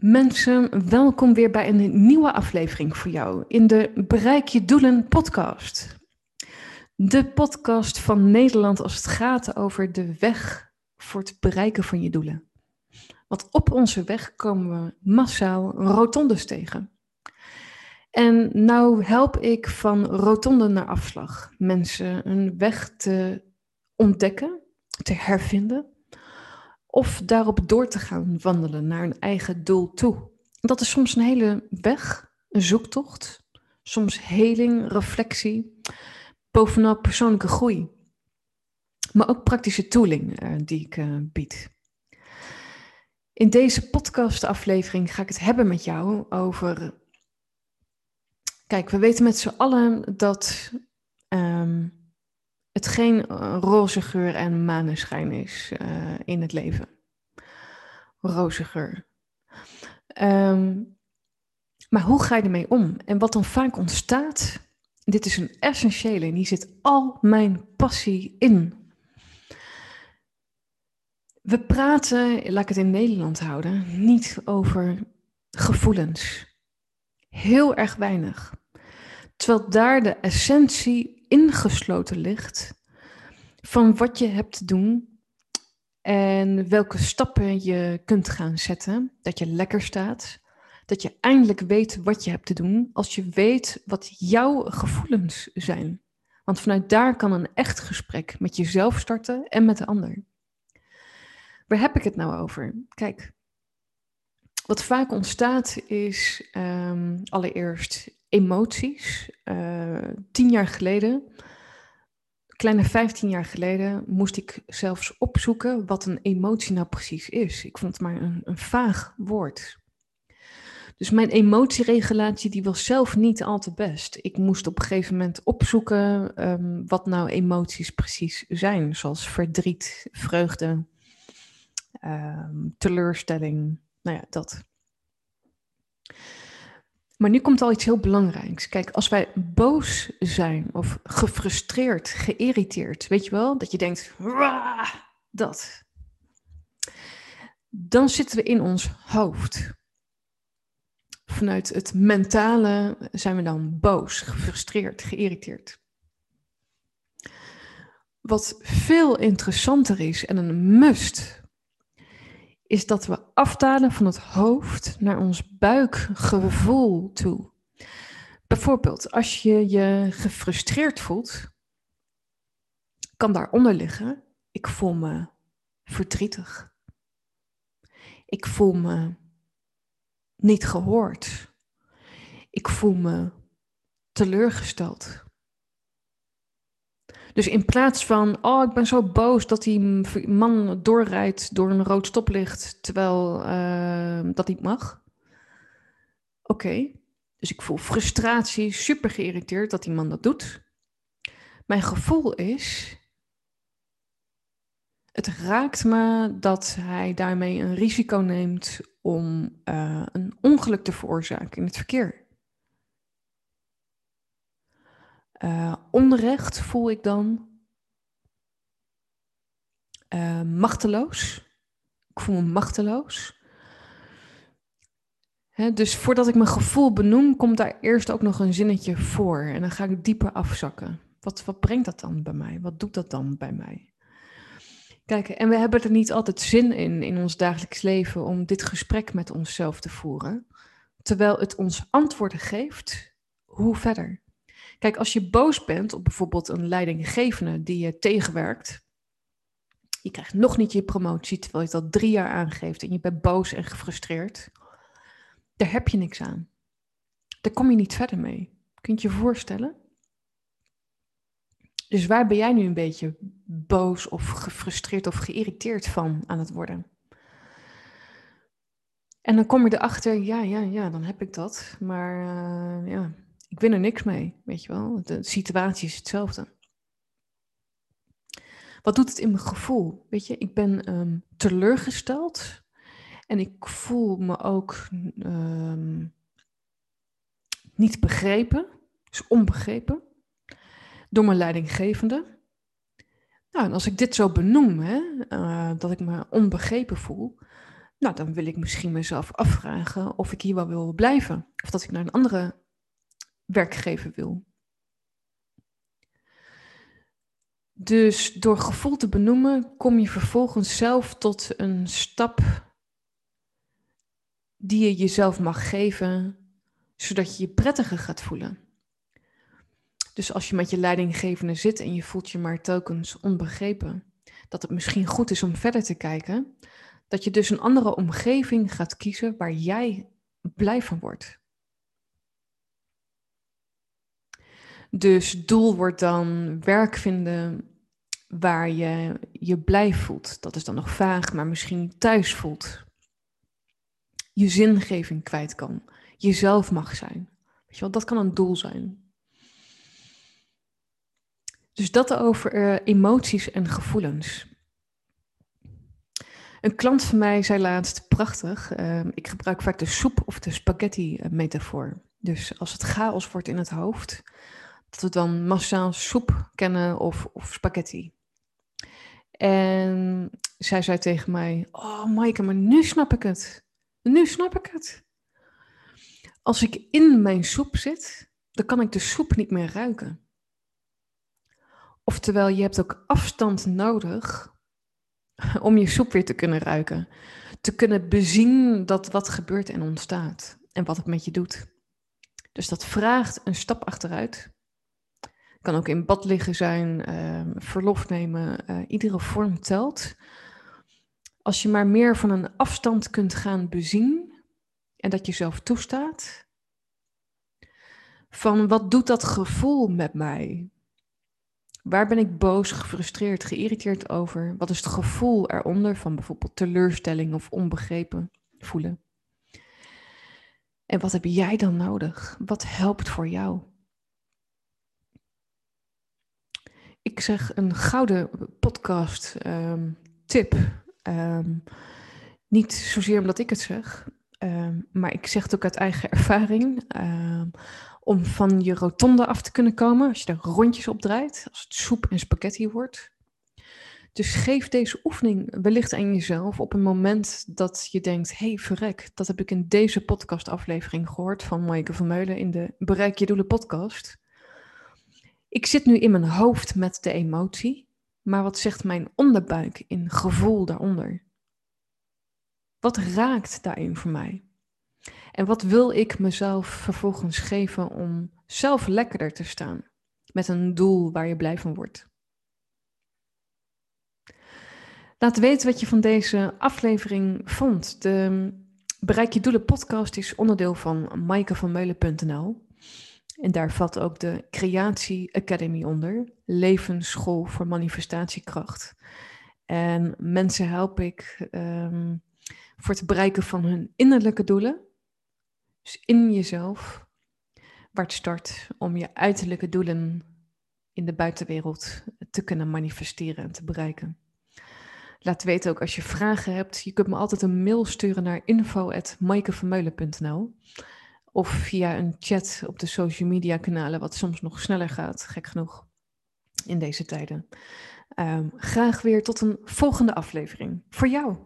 Mensen, welkom weer bij een nieuwe aflevering voor jou in de Bereik je Doelen podcast. De podcast van Nederland als het gaat over de weg voor het bereiken van je doelen. Want op onze weg komen we massaal rotondes tegen. En nou help ik van rotonde naar afslag mensen een weg te ontdekken, te hervinden of daarop door te gaan wandelen naar een eigen doel toe. Dat is soms een hele weg, een zoektocht, soms heling, reflectie, bovenal persoonlijke groei. Maar ook praktische tooling uh, die ik uh, bied. In deze podcastaflevering ga ik het hebben met jou over. Kijk, we weten met z'n allen dat um, het geen roze geur en maneschijn is uh, in het leven. Roze geur. Um, maar hoe ga je ermee om? En wat dan vaak ontstaat, dit is een essentiële en hier zit al mijn passie in. We praten, laat ik het in Nederland houden, niet over gevoelens. Heel erg weinig. Terwijl daar de essentie ingesloten ligt van wat je hebt te doen en welke stappen je kunt gaan zetten, dat je lekker staat, dat je eindelijk weet wat je hebt te doen als je weet wat jouw gevoelens zijn. Want vanuit daar kan een echt gesprek met jezelf starten en met de ander. Waar heb ik het nou over? Kijk, wat vaak ontstaat is um, allereerst emoties. Uh, tien jaar geleden, kleine vijftien jaar geleden, moest ik zelfs opzoeken wat een emotie nou precies is. Ik vond het maar een, een vaag woord. Dus mijn emotieregulatie die was zelf niet al te best. Ik moest op een gegeven moment opzoeken um, wat nou emoties precies zijn, zoals verdriet, vreugde, um, teleurstelling, nou ja, dat. Maar nu komt al iets heel belangrijks. Kijk, als wij boos zijn of gefrustreerd, geïrriteerd, weet je wel, dat je denkt, dat. Dan zitten we in ons hoofd. Vanuit het mentale zijn we dan boos, gefrustreerd, geïrriteerd. Wat veel interessanter is en een must is dat we afdalen van het hoofd naar ons buikgevoel toe. Bijvoorbeeld, als je je gefrustreerd voelt, kan daaronder liggen, ik voel me verdrietig. Ik voel me niet gehoord. Ik voel me teleurgesteld. Dus in plaats van, oh, ik ben zo boos dat die man doorrijdt door een rood stoplicht, terwijl uh, dat niet mag. Oké, dus ik voel frustratie, super geïrriteerd dat die man dat doet. Mijn gevoel is, het raakt me dat hij daarmee een risico neemt om uh, een ongeluk te veroorzaken in het verkeer. Uh, onrecht voel ik dan. Uh, machteloos. Ik voel me machteloos. Dus voordat ik mijn gevoel benoem, komt daar eerst ook nog een zinnetje voor. En dan ga ik dieper afzakken. Wat, wat brengt dat dan bij mij? Wat doet dat dan bij mij? Kijk, en we hebben er niet altijd zin in in ons dagelijks leven om dit gesprek met onszelf te voeren. Terwijl het ons antwoorden geeft, hoe verder? Kijk, als je boos bent op bijvoorbeeld een leidinggevende die je tegenwerkt, je krijgt nog niet je promotie terwijl je al drie jaar aangeeft en je bent boos en gefrustreerd, daar heb je niks aan. Daar kom je niet verder mee. Kun je je voorstellen? Dus waar ben jij nu een beetje boos of gefrustreerd of geïrriteerd van aan het worden? En dan kom je erachter, ja, ja, ja, dan heb ik dat. Maar uh, ja, ik win er niks mee, weet je wel. De situatie is hetzelfde. Wat doet het in mijn gevoel? Weet je, ik ben um, teleurgesteld en ik voel me ook um, niet begrepen, dus onbegrepen, door mijn leidinggevende. Nou, en als ik dit zo benoem, hè, uh, dat ik me onbegrepen voel, nou, dan wil ik misschien mezelf afvragen of ik hier wel wil blijven. Of dat ik naar een andere werkgever wil. Dus door gevoel te benoemen, kom je vervolgens zelf tot een stap die je jezelf mag geven, zodat je je prettiger gaat voelen. Dus als je met je leidinggevende zit en je voelt je maar telkens onbegrepen, dat het misschien goed is om verder te kijken, dat je dus een andere omgeving gaat kiezen waar jij blij van wordt. Dus doel wordt dan werk vinden waar je je blij voelt. Dat is dan nog vaag, maar misschien thuis voelt. Je zingeving kwijt kan. Jezelf mag zijn. Weet je wel, dat kan een doel zijn. Dus dat over uh, emoties en gevoelens. Een klant van mij zei laatst, prachtig, uh, ik gebruik vaak de soep of de spaghetti eh, metafoor. Dus als het chaos wordt in het hoofd, dat we dan massaal soep kennen of, of spaghetti. En zij zei tegen mij, oh Maaike, maar nu snap ik het. Nu snap ik het. Als ik in mijn soep zit, dan kan ik de soep niet meer ruiken. Oftewel, je hebt ook afstand nodig om je soep weer te kunnen ruiken. Te kunnen bezien dat wat gebeurt en ontstaat en wat het met je doet. Dus dat vraagt een stap achteruit. Kan ook in bad liggen zijn, uh, verlof nemen, uh, iedere vorm telt. Als je maar meer van een afstand kunt gaan bezien en dat je zelf toestaat. Van wat doet dat gevoel met mij? Waar ben ik boos, gefrustreerd, geïrriteerd over? Wat is het gevoel eronder van bijvoorbeeld teleurstelling of onbegrepen voelen? En wat heb jij dan nodig? Wat helpt voor jou? Ik zeg een gouden podcast um, tip. Um, niet zozeer omdat ik het zeg, um, maar ik zeg het ook uit eigen ervaring om van je rotonde af te kunnen komen, als je er rondjes op draait, als het soep en spaghetti wordt. Dus geef deze oefening wellicht aan jezelf op een moment dat je denkt, hey verrek, dat heb ik in deze podcastaflevering gehoord van Maaike van Meulen in de Bereik je doelen podcast. Ik zit nu in mijn hoofd met de emotie, maar wat zegt mijn onderbuik in gevoel daaronder? Wat raakt daarin voor mij? En wat wil ik mezelf vervolgens geven om zelf lekkerder te staan? Met een doel waar je blij van wordt. Laat weten wat je van deze aflevering vond. De Bereik je Doelen podcast is onderdeel van maaikevanmeulen.nl. En daar valt ook de Creatie Academy onder. Levensschool voor manifestatiekracht. En mensen help ik um, voor het bereiken van hun innerlijke doelen dus in jezelf, waar het start om je uiterlijke doelen in de buitenwereld te kunnen manifesteren en te bereiken. Laat weten ook als je vragen hebt. Je kunt me altijd een mail sturen naar info.maikevermeulen.nl of via een chat op de social media kanalen, wat soms nog sneller gaat, gek genoeg, in deze tijden. Um, graag weer tot een volgende aflevering. Voor jou.